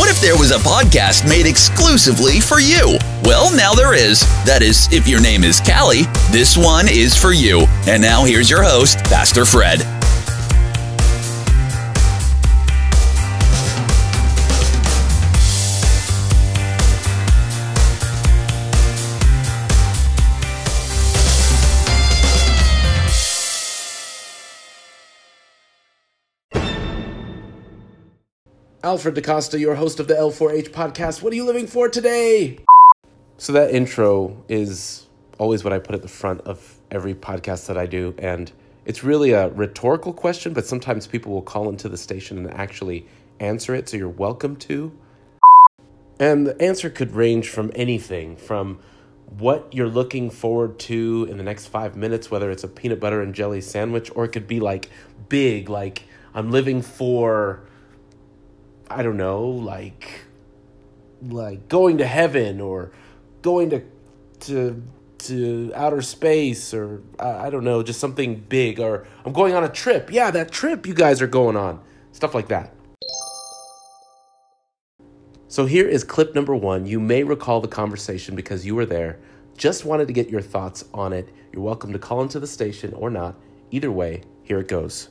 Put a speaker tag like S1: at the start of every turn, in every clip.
S1: What if there was a podcast made exclusively for you? Well, now there is. That is, if your name is Callie, this one is for you. And now here's your host, Pastor Fred.
S2: Alfred DaCosta, your host of the L4H podcast. What are you living for today? So, that intro is always what I put at the front of every podcast that I do. And it's really a rhetorical question, but sometimes people will call into the station and actually answer it. So, you're welcome to. And the answer could range from anything from what you're looking forward to in the next five minutes, whether it's a peanut butter and jelly sandwich, or it could be like big, like I'm living for I don't know, like like going to heaven or going to to to outer space or I, I don't know, just something big or I'm going on a trip. Yeah, that trip you guys are going on. Stuff like that. So here is clip number 1. You may recall the conversation because you were there. Just wanted to get your thoughts on it. You're welcome to call into the station or not. Either way, here it goes.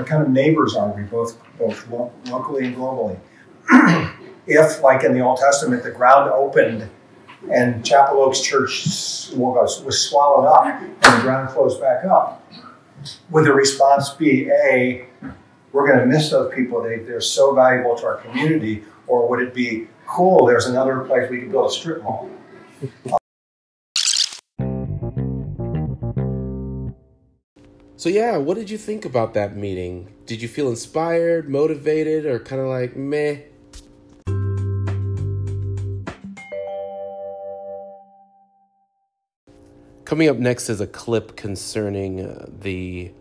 S3: What kind of neighbors are we, both both lo- locally and globally? if, like in the Old Testament, the ground opened and Chapel Oaks Church was, swallowed up and the ground closed back up, would the response be a, we're going to miss those people, they, they're so valuable to our community, or would it be cool, there's another place we can build a strip mall?
S2: So yeah, what did you think about that meeting? Did you feel inspired, motivated, or kind of like meh? Coming up next is a clip concerning uh, the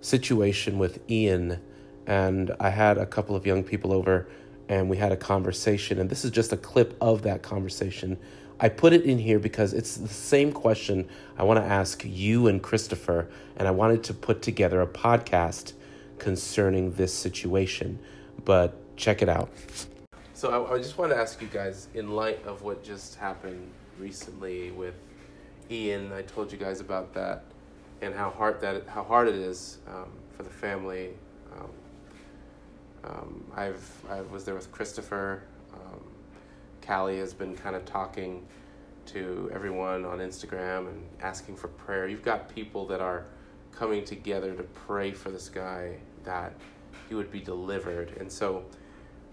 S2: situation with Ian, and I had a couple of young people over, and we had a conversation, and this is just a clip of that conversation. I put it in here because it's the same question I want to ask you and Christopher, and I wanted to put together a podcast concerning this situation. But check it out. So I, I just want to ask you guys, in light of what just happened recently with Ian, I told you guys about that and how hard that how hard it is um, for the family. Um, um, I've I was there with Christopher. Callie has been kind of talking to everyone on Instagram and asking for prayer. You've got people that are coming together to pray for this guy that he would be delivered. And so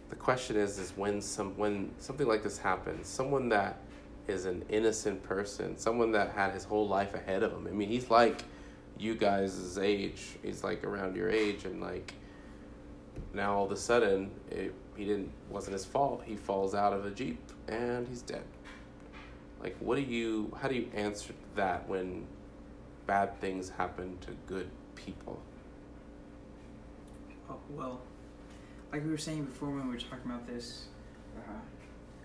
S2: the question is is when some when something like this happens, someone that is an innocent person, someone that had his whole life ahead of him. I mean, he's like you guys' age. He's like around your age and like now all of a sudden it, he didn't wasn't his fault. He falls out of a jeep and he's dead. Like, what do you? How do you answer that when bad things happen to good people?
S4: Oh, well, like we were saying before when we were talking about this, uh,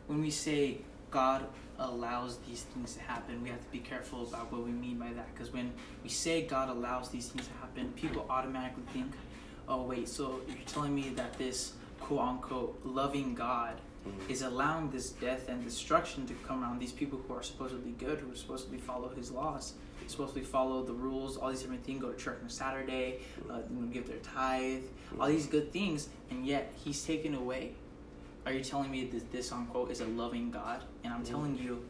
S4: when we say God allows these things to happen, we have to be careful about what we mean by that. Because when we say God allows these things to happen, people automatically think, oh, wait, so you're telling me that this quote unquote loving God mm-hmm. is allowing this death and destruction to come around these people who are supposedly good, who are supposedly follow his laws, supposedly follow the rules, all these different things, go to church on Saturday, uh, give their tithe, all these good things, and yet he's taken away. Are you telling me that this unquote is a loving God? And I'm telling you,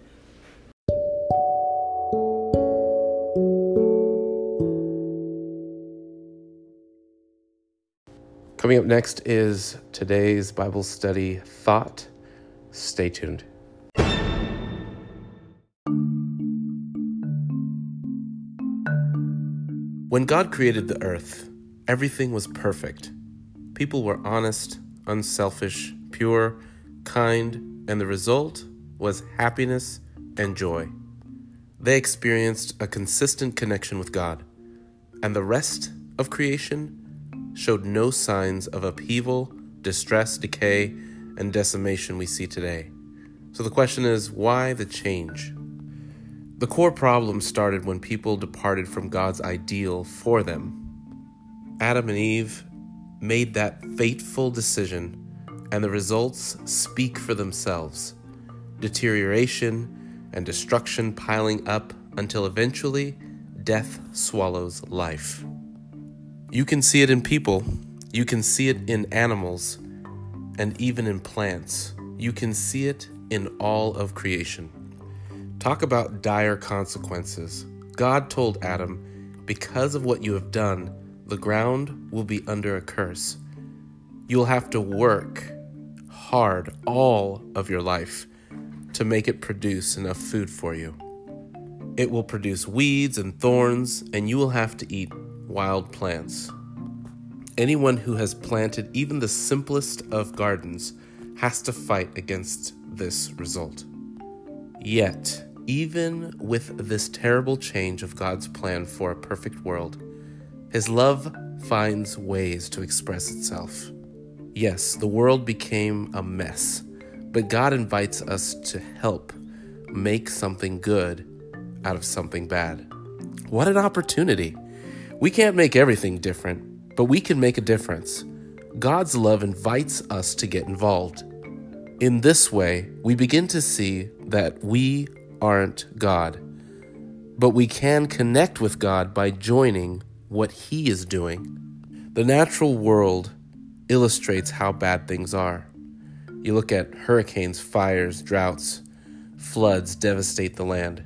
S2: Coming up next is today's Bible study thought. Stay tuned. When God created the earth, everything was perfect. People were honest, unselfish, pure, kind, and the result was happiness and joy. They experienced a consistent connection with God, and the rest of creation showed no signs of upheaval, distress, decay, and decimation we see today. So the question is why the change? The core problem started when people departed from God's ideal for them. Adam and Eve made that fateful decision, and the results speak for themselves deterioration and destruction piling up until eventually death swallows life. You can see it in people, you can see it in animals, and even in plants. You can see it in all of creation. Talk about dire consequences. God told Adam, Because of what you have done, the ground will be under a curse. You'll have to work hard all of your life to make it produce enough food for you. It will produce weeds and thorns, and you will have to eat wild plants. Anyone who has planted even the simplest of gardens has to fight against this result. Yet, even with this terrible change of God's plan for a perfect world, His love finds ways to express itself. Yes, the world became a mess, but God invites us to help make something good out of something bad. What an opportunity! We can't make everything different, but we can make a difference. God's love invites us to get involved. In this way, we begin to see that we aren't God, but we can connect with God by joining what He is doing. The natural world illustrates how bad things are. You look at hurricanes, fires, droughts, floods devastate the land.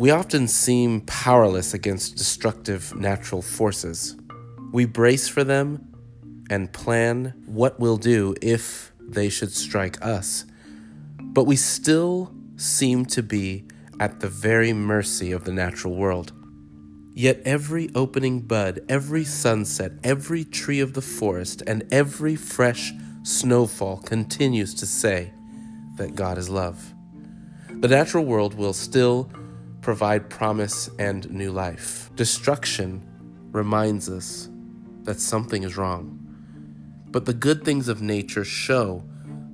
S2: We often seem powerless against destructive natural forces. We brace for them and plan what we'll do if they should strike us. But we still seem to be at the very mercy of the natural world. Yet every opening bud, every sunset, every tree of the forest, and every fresh snowfall continues to say that God is love. The natural world will still provide promise and new life. Destruction reminds us that something is wrong. But the good things of nature show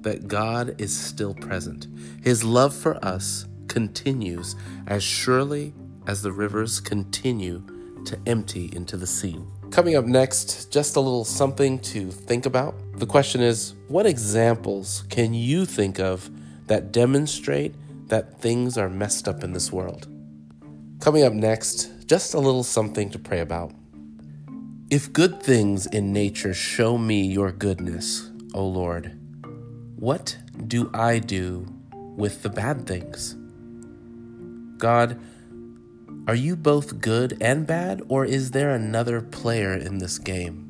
S2: that God is still present. His love for us continues as surely as the rivers continue to empty into the sea. Coming up next, just a little something to think about. The question is what examples can you think of that demonstrate that things are messed up in this world? Coming up next, just a little something to pray about. If good things in nature show me your goodness, O Lord, what do I do with the bad things? God, are you both good and bad, or is there another player in this game?